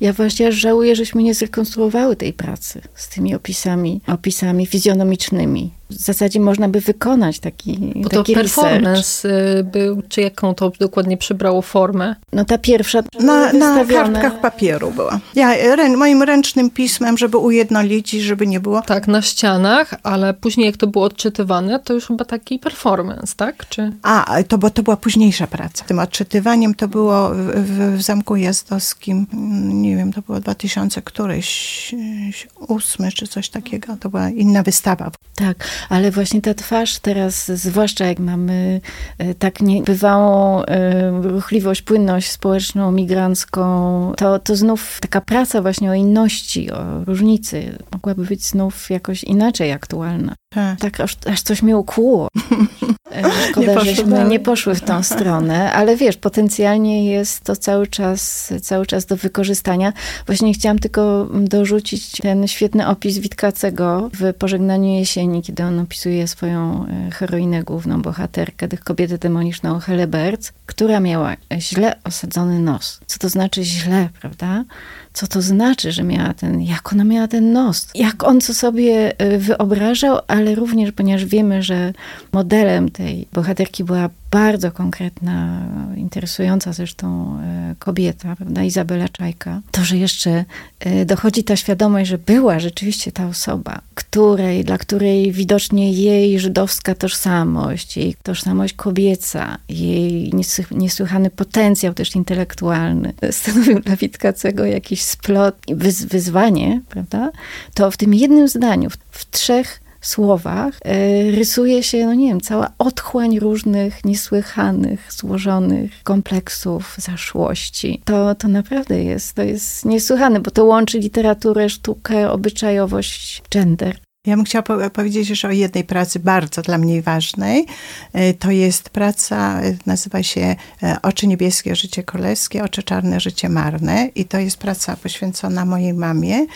Ja właśnie żałuję, żeśmy nie zrekonstruowały tej pracy z tymi opisami, opisami fizjonomicznymi w zasadzie można by wykonać taki, Bo taki to performance y, był, czy jaką to dokładnie przybrało formę? No ta pierwsza Na, na kartkach papieru była. Ja rę, moim ręcznym pismem, żeby ujednolicić, żeby nie było. Tak, na ścianach, ale później jak to było odczytywane, to już chyba taki performance, tak? Czy... A, to, bo to była późniejsza praca. Tym odczytywaniem to było w, w, w Zamku Jazdowskim, mm, nie wiem, to było 2000 któryś, e, ósmy czy coś takiego. To była inna wystawa. Tak, ale właśnie ta twarz teraz, zwłaszcza jak mamy e, tak niebywałą e, ruchliwość, płynność społeczną, migrancką, to, to znów taka praca właśnie o inności, o różnicy mogłaby być znów jakoś inaczej aktualna. Tak. Tak aż, aż coś mnie ukłuło. *laughs* E, Nie Szkoda, poszło żeśmy dalej. nie poszły w tą *laughs* stronę, ale wiesz, potencjalnie jest to cały czas, cały czas do wykorzystania. Właśnie chciałam tylko dorzucić ten świetny opis Witkacego w Pożegnaniu jesieni, kiedy on opisuje swoją e, heroinę główną, bohaterkę, tych kobietę demoniczną Heleberc, która miała źle osadzony nos. Co to znaczy źle, prawda? Co to znaczy, że miała ten, jak ona miała ten nos? Jak on co sobie e, wyobrażał, ale również, ponieważ wiemy, że modelem tej bohaterki była bardzo konkretna, interesująca zresztą e, kobieta, prawda, Izabela Czajka, to, że jeszcze e, dochodzi ta świadomość, że była rzeczywiście ta osoba, której, dla której widocznie jej żydowska tożsamość, jej tożsamość kobieca, jej niesły- niesłychany potencjał też intelektualny *laughs* stanowił dla Witkacego jakiś splot, wyz, wyzwanie, prawda, to w tym jednym zdaniu, w trzech słowach e, rysuje się, no nie wiem, cała otchłań różnych niesłychanych, złożonych kompleksów, zaszłości. To, to naprawdę jest, to jest niesłychane, bo to łączy literaturę, sztukę, obyczajowość, gender. Ja bym chciała po- powiedzieć jeszcze o jednej pracy bardzo dla mnie ważnej. E, To jest praca, e, nazywa się Oczy niebieskie, życie królewskie, Oczy czarne, życie marne. I to jest praca poświęcona mojej mamie,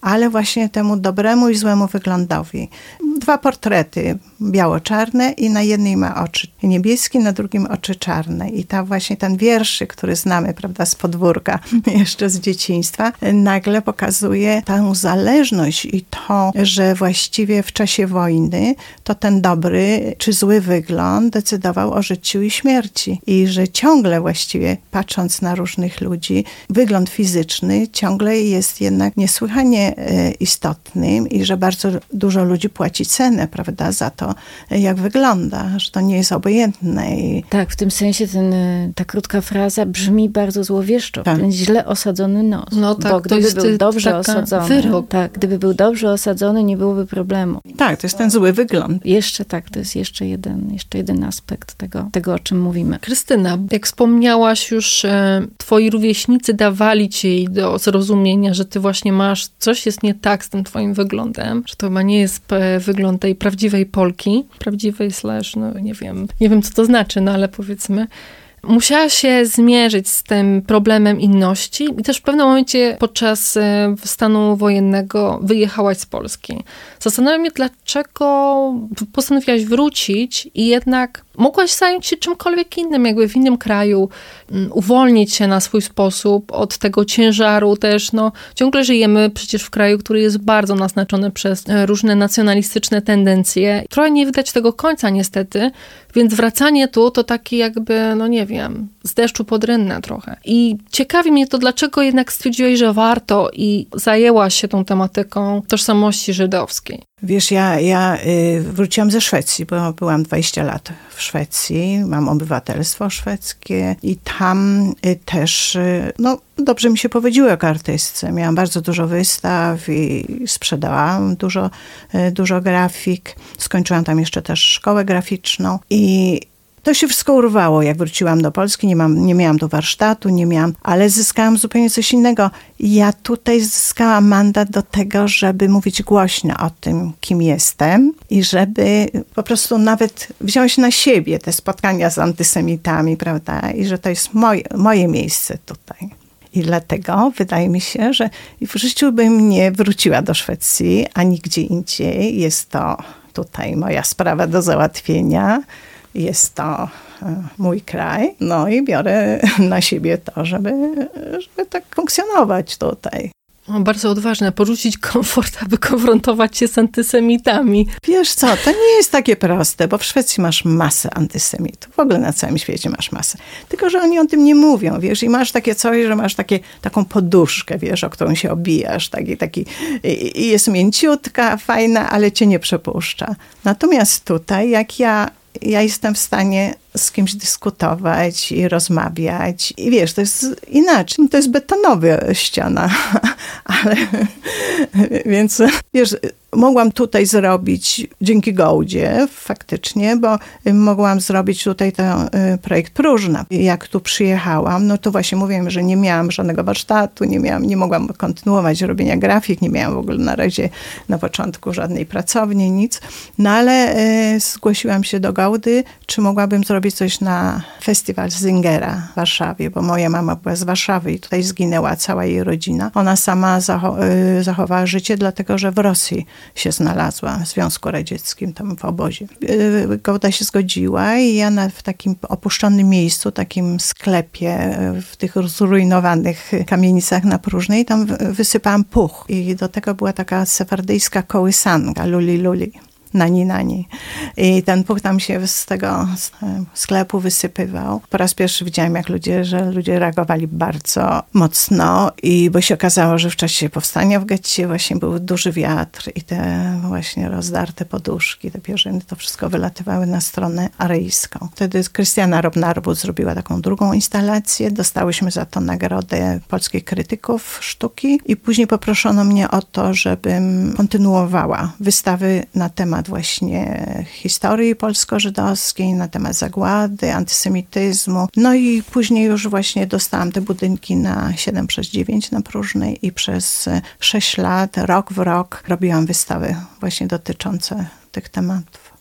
ale właśnie temu dobremu i złemu wyglądowi. Dwa portrety, biało-czarne i na jednej ma oczy niebieskie, na drugim oczy czarne. I ta właśnie ten wierszyk, który znamy, prawda, z podwórka, *laughs* jeszcze z dzieciństwa, nagle pokazuje tę zależność i to, że właściwie w czasie wojny to ten dobry czy zły wygląd decydował o życiu i śmierci. I że ciągle właściwie, patrząc na różnych ludzi, wygląd fizyczny ciągle jest jednak niesłychanie e, istotnym i że bardzo dużo ludzi płaci cenę, prawda, za to, jak wygląda, że to nie jest obojętne. I Tak, w tym sensie ten, y, ta krótka fraza brzmi bardzo złowieszczo. Tak. Ten źle osadzony nos. No tak, bo to gdyby jest, był y, dobrze osadzony, wyrok. tak, gdyby był dobrze osadzony, nie byłoby problemu. tak, to jest ten zły wygląd. Jeszcze tak, to jest jeszcze jeden, jeszcze jeden aspekt tego, tego, o czym mówimy. Krystyna, jak wspomniałaś już, e, twoi rówieśnicy dawali ci do zrozumienia, że ty właśnie masz, coś jest nie tak z tym twoim wyglądem, że to chyba nie jest e, wygląd tej prawdziwej Polki, prawdziwej slash, no nie wiem, nie wiem co to znaczy, no ale powiedzmy. Musiała się zmierzyć z tym problemem inności i też w pewnym momencie podczas e, stanu wojennego wyjechałaś z Polski. Zastanawiam się, dlaczego postanowiłaś wrócić i jednak mogłaś zająć się czymkolwiek innym, jakby w innym kraju, mm, uwolnić się na swój sposób od tego ciężaru też, no ciągle żyjemy przecież w kraju, który jest bardzo naznaczony przez e, różne nacjonalistyczne tendencje. Trochę nie widać tego końca niestety, więc wracanie tu to taki jakby, no nie wiem, z deszczu pod rynnę trochę. I ciekawi mnie to, dlaczego jednak stwierdziłeś, że warto i zajęłaś się tą tematyką tożsamości żydowskiej. Wiesz, ja, ja y, wróciłam ze Szwecji, bo byłam 20 lat w Szwecji, mam obywatelstwo szwedzkie i tam y, też, y, no dobrze mi się powiedziło jako artystce. Miałam bardzo dużo wystaw i sprzedałam dużo, dużo grafik. Skończyłam tam jeszcze też szkołę graficzną i to się wszystko urwało, jak wróciłam do Polski, nie, mam, nie miałam tu warsztatu, nie miałam, ale zyskałam zupełnie coś innego. Ja tutaj zyskałam mandat do tego, żeby mówić głośno o tym, kim jestem i żeby po prostu nawet wziąć na siebie te spotkania z antysemitami, prawda, i że to jest moje, moje miejsce tutaj. I dlatego wydaje mi się, że w życiu bym nie wróciła do Szwecji, ani gdzie indziej. Jest to tutaj moja sprawa do załatwienia. Jest to e, mój kraj. No i biorę *laughs* na siebie to, żeby, żeby tak funkcjonować tutaj. O, bardzo odważne, porzucić komfort, aby konfrontować się z antysemitami. Wiesz co, to nie jest takie proste, bo w Szwecji masz masę antysemitów. W ogóle na całym świecie masz masę. Tylko, że oni o tym nie mówią, wiesz, i masz takie coś, że masz takie, taką poduszkę, wiesz, o którą się obijasz, taki, taki, i jest mięciutka, fajna, ale cię nie przepuszcza. Natomiast tutaj, jak ja ja jestem w stanie z kimś dyskutować i rozmawiać. I wiesz, to jest inaczej. To jest betonowa ściana, *laughs* ale *laughs* więc wiesz, mogłam tutaj zrobić dzięki Gołdzie faktycznie, bo mogłam zrobić tutaj ten y, projekt próżna. Jak tu przyjechałam, no to właśnie mówiłem, że nie miałam żadnego warsztatu, nie miałam, nie mogłam kontynuować robienia grafik, nie miałam w ogóle na razie na początku żadnej pracowni, nic. No ale y, zgłosiłam się do Gołdy, czy mogłabym zrobić coś na festiwal Zingera w Warszawie, bo moja mama była z Warszawy i tutaj zginęła cała jej rodzina. Ona sama zacho y, zachowała życie, dlatego że w Rosji się znalazła w Związku Radzieckim, tam w obozie. Y, Gołda się zgodziła i ja na, w takim opuszczonym miejscu, takim sklepie, y, w tych zrujnowanych kamienicach na Próżnej, tam wysypałam puch. I do tego była taka sefardyjska kołysanka, luli luli nani nani. I ten puch tam się z tego sklepu wysypywał. Po raz pierwszy widziałem, jak ludzie, że ludzie reagowali bardzo mocno i bo się okazało, że w czasie powstania w getcie właśnie był duży wiatr i te właśnie rozdarte poduszki, te pierzyny, to wszystko wylatywały na stronę aryjską. Wtedy Krystiana Robnarbut zrobiła taką drugą instalację. Dostałyśmy za to nagrodę polskich krytyków sztuki i później poproszono mnie o to, żebym kontynuowała wystawy na temat temat właśnie historii polsko-żydowskiej, na temat zagłady, antysemityzmu. No i później już właśnie dostałam te budynki na 7 przez 9 na Próżnej i przez 6 lat, rok w rok robiłam wystawy właśnie dotyczące tych tematów.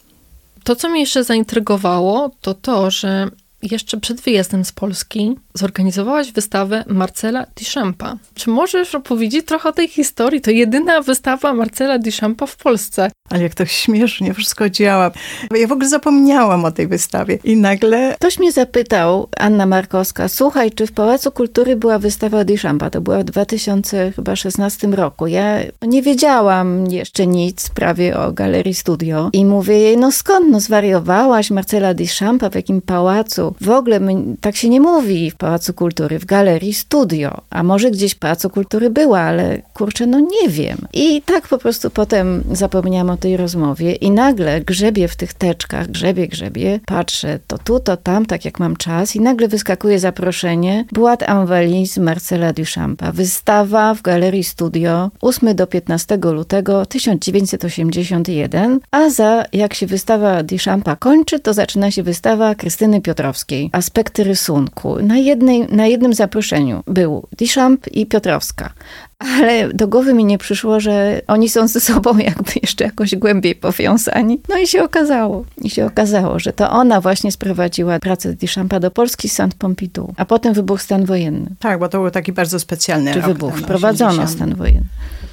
To, co mnie jeszcze zaintrygowało, to to, że jeszcze przed wyjazdem z Polski zorganizowałaś wystawę Marcela Duchampa. Czy możesz opowiedzieć trochę o tej historii? To jedyna wystawa Marcela Duchampa w Polsce. Ale jak to śmiesznie wszystko działa. Ja w ogóle zapomniałam o tej wystawie i nagle... Ktoś mnie zapytał, Anna Markowska, słuchaj, czy w Pałacu Kultury była wystawa Duchampa? To była w 2016 roku. Ja nie wiedziałam jeszcze nic prawie o Galerii Studio i mówię jej, no skąd, no zwariowałaś Marcela Duchampa w jakim pałacu? W ogóle tak się nie mówi w Pałacu Kultury, w Galerii Studio. A może gdzieś w Pałacu Kultury była, ale kurczę, no nie wiem. I tak po prostu potem zapomniałam o tej rozmowie i nagle grzebie w tych teczkach, grzebie, grzebie, patrzę to tu, to tam, tak jak mam czas i nagle wyskakuje zaproszenie Buat Envalis Marcela Duchampa. Wystawa w Galerii Studio 8 do 15 lutego 1981, a za jak się wystawa Duchampa kończy, to zaczyna się wystawa Krystyny Piotrowskiej. Aspekty rysunku. Na, jednej, na jednym zaproszeniu był Duchamp i Piotrowska ale do głowy mi nie przyszło, że oni są ze sobą jakby jeszcze jakoś głębiej powiązani. No i się okazało, i się okazało, że to ona właśnie sprowadziła pracę Duchampa do Polski Saint Pompidou, a potem wybuch stan wojenny. Tak, bo to był taki bardzo specjalny Czy rok. wybuch, wprowadzono stan wojenny.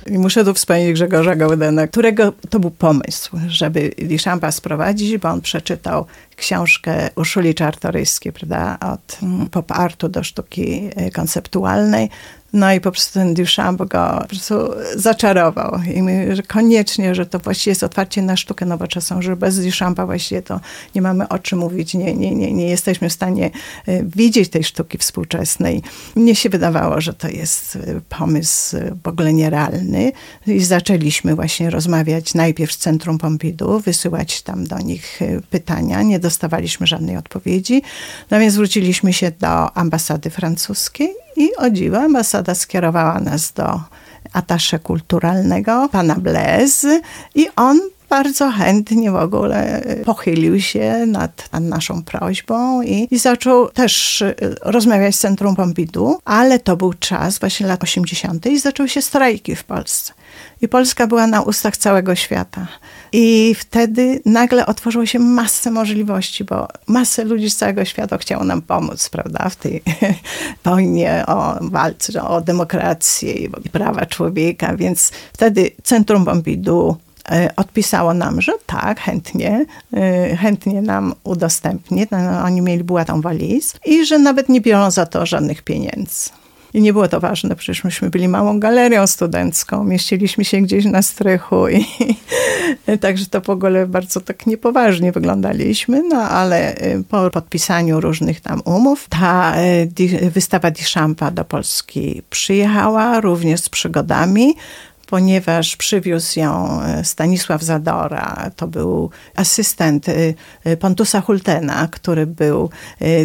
I muszę tu wspomnieć Grzegorza Gaudena, którego to był pomysł, żeby Duchampa sprowadzić, bo on przeczytał książkę Uszuli Czartoryskiej, prawda, od pop artu do sztuki konceptualnej. No i po prostu ten Duchamp go po prostu zaczarował. I my, że koniecznie, że to właściwie jest otwarcie na sztukę nowoczesną, że bez Duchampa właściwie to nie mamy o czym mówić, nie, nie, nie, nie jesteśmy w stanie e, widzieć tej sztuki współczesnej. Mnie się wydawało, że to jest e, pomysł w ogóle nierealny. I zaczęliśmy właśnie rozmawiać najpierw z Centrum Pompidou, wysyłać tam do nich pytania. Nie dostawaliśmy żadnej odpowiedzi. No więc zwróciliśmy się do ambasady francuskiej i o dziwo ambasada skierowała nas do atasze kulturalnego, pana Blaise i on bardzo chętnie w ogóle pochylił się nad, naszą prośbą i, i, zaczął też rozmawiać z Centrum Pompidou, ale to był czas właśnie lat 80. i zaczęły się strajki w Polsce. I Polska była na ustach całego świata. I wtedy nagle otworzyło się masę możliwości, bo masę ludzi z całego świata chciało nam pomóc, prawda, w tej *laughs* wojnie o walce, o demokrację i prawa człowieka. Więc wtedy Centrum Pompidou e, odpisało nam, że tak, chętnie, e, chętnie nam udostępni. No, oni mieli, była tam waliz i że nawet nie biorą za to żadnych pieniędzy. I nie było to ważne, przecież myśmy byli małą galerią studencką, mieściliśmy się gdzieś na strychu i *laughs* także to w ogóle bardzo tak niepoważnie wyglądaliśmy, no ale y, po podpisaniu różnych tam umów, ta y, wystawa Duchampa do Polski przyjechała, również z przygodami, ponieważ przywiózł ją e, Stanisław Zadora, to był asystent Pontusa Hultena, który był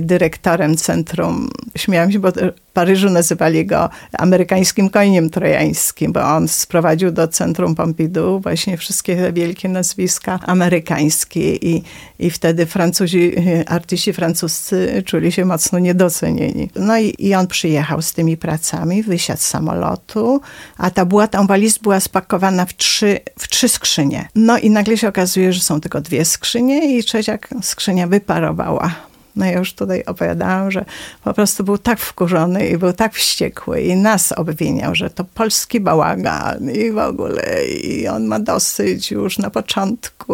dyrektorem centrum, śmiałam się, bo Paryżu nazywali go amerykańskim koniem trojańskim, bo on sprowadził do centrum Pompidou właśnie wszystkie wielkie nazwiska amerykańskie i, i wtedy Francuzi, artyści francuscy czuli się mocno niedocenieni. No i, i on przyjechał z tymi pracami, wysiadł z samolotu, a ta była tam waliz była spakowana w trzy, w trzy skrzynie. No i nagle się okazuje, że są tylko dwie skrzynie i trzecia skrzynia wyparowała no ja już tutaj opowiadałam, że po prostu był tak wkurzony i był tak wściekły i nas obwiniał, że to polski bałagan i w ogóle i on ma dosyć już na początku.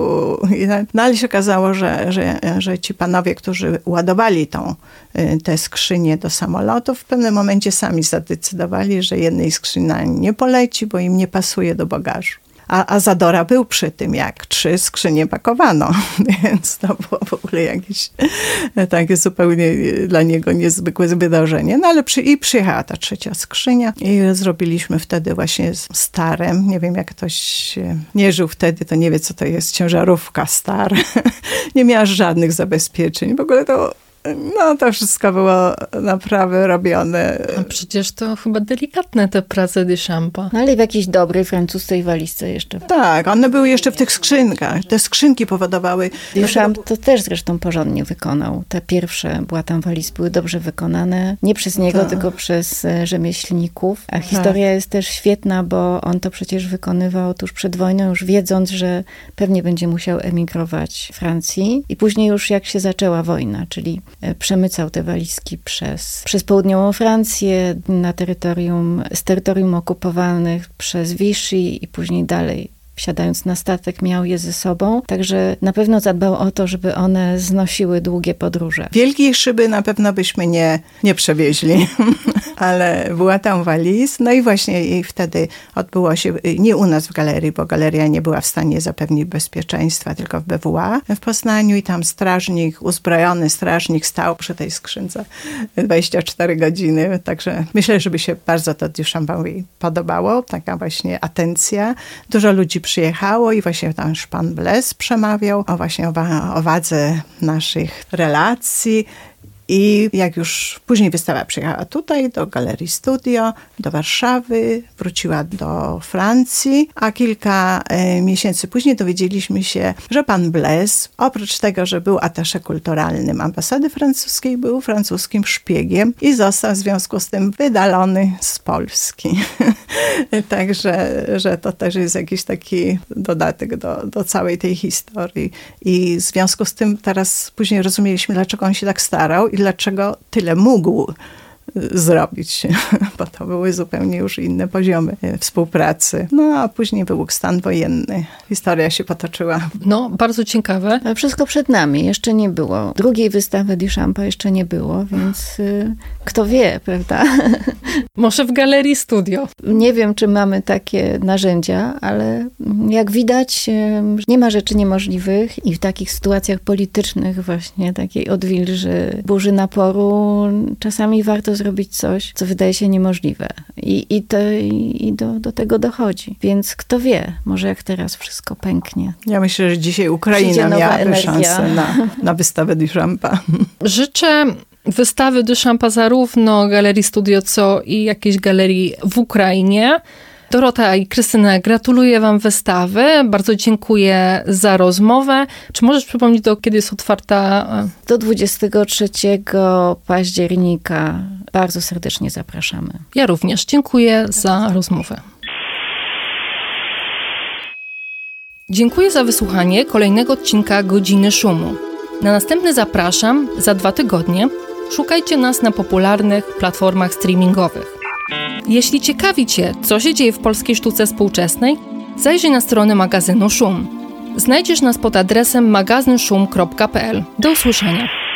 No ale się okazało, że, że, że ci panowie, którzy ładowali tą, y, te skrzynie do samolotów, w pewnym momencie sami zadecydowali, że jednej skrzyni nie poleci, bo im nie pasuje do bagażu. A, a Zadora był przy tym, jak trzy skrzynie pakowano, *laughs* więc to było w ogóle jakieś takie zupełnie dla niego niezwykłe wydarzenie. No ale przy, i przyjechała ta trzecia skrzynia i zrobiliśmy wtedy właśnie z starem. Nie wiem, jak ktoś nie żył wtedy, to nie wie, co to jest ciężarówka star. *laughs* nie miała żadnych zabezpieczeń. W ogóle to no to wszystko było naprawdę robione. No przecież to chyba delikatne te prace Duchampa. No ale w jakiejś dobrej francuskiej walizce jeszcze. Tak, one były jeszcze w tych skrzynkach. Te skrzynki powodowały... Duchamp to też zresztą porządnie wykonał. Te pierwsze była tam waliz były dobrze wykonane. Nie przez niego, tak. tylko przez e, rzemieślników. A tak. historia tak. jest też świetna, bo on to przecież wykonywał tuż przed wojną, już wiedząc, że pewnie będzie musiał emigrować Francji. I później już jak się zaczęła wojna, czyli przemycał te walizki przez, przez południową Francję, na terytorium, z terytorium okupowanych przez Vichy i później dalej wsiadając na statek, miał je ze sobą. Także na pewno zadbał o to, żeby one znosiły długie podróże. Wielkiej szyby na pewno byśmy nie, nie przewieźli, *laughs* ale była tam waliz. No i właśnie i wtedy odbyło się, nie u nas w galerii, bo galeria nie była w stanie zapewnić bezpieczeństwa, tylko w BWA w Poznaniu i tam strażnik, uzbrojony strażnik stał przy tej skrzynce 24 godziny. Także myślę, żeby się bardzo to Duchampowi podobało. Taka właśnie atencja. Dużo ludzi przyjechało i właśnie tam pan Bles przemawiał o właśnie o, o wadze naszych relacji. I jak już później wystawa przyjechała tutaj, do Galerii Studio, do Warszawy, wróciła do Francji, a kilka e, miesięcy później dowiedzieliśmy się, że pan Bles, oprócz tego, że był atasze kulturalnym ambasady francuskiej, był francuskim szpiegiem i został w związku z tym wydalony z Polski. *laughs* Także, że to też jest jakiś taki dodatek do, do całej tej historii. I w związku z tym teraz później rozumieliśmy, dlaczego on się tak starał dlaczego tyle mógł zrobić, *laughs* bo to były zupełnie już inne poziomy e, współpracy. No a później był stan wojenny. Historia się potoczyła. No, bardzo ciekawe. Ale wszystko przed nami. Jeszcze nie było. Drugiej wystawy Duchampa jeszcze nie było, więc y, kto wie, prawda? *laughs* Może w galerii studio. Nie wiem, czy mamy takie narzędzia, ale jak widać, nie ma rzeczy niemożliwych i w takich sytuacjach politycznych właśnie, takiej odwilży, burzy naporu, czasami warto zrobić coś, co wydaje się niemożliwe. I, i, to, i do, do tego dochodzi. Więc kto wie, może jak teraz wszystko pęknie. Ja myślę, że dzisiaj Ukraina miałaby szansę na, na wystawę Duchampa. *laughs* Życzę wystawy Duchampa zarówno Galerii Studio, co i jakiejś galerii w Ukrainie. Dorota i Krystyna, gratuluję Wam wystawy. Bardzo dziękuję za rozmowę. Czy możesz przypomnieć, do kiedy jest otwarta? Do 23 października. Bardzo serdecznie zapraszamy. Ja również dziękuję za rozmowę. Dziękuję za wysłuchanie kolejnego odcinka Godziny Szumu. Na następny zapraszam za dwa tygodnie. Szukajcie nas na popularnych platformach streamingowych. Jeśli ciekawi Cię, co się dzieje w polskiej sztuce współczesnej, zajrzyj na stronę magazynu Szum. Znajdziesz nas pod adresem magazynszum.pl. Do usłyszenia.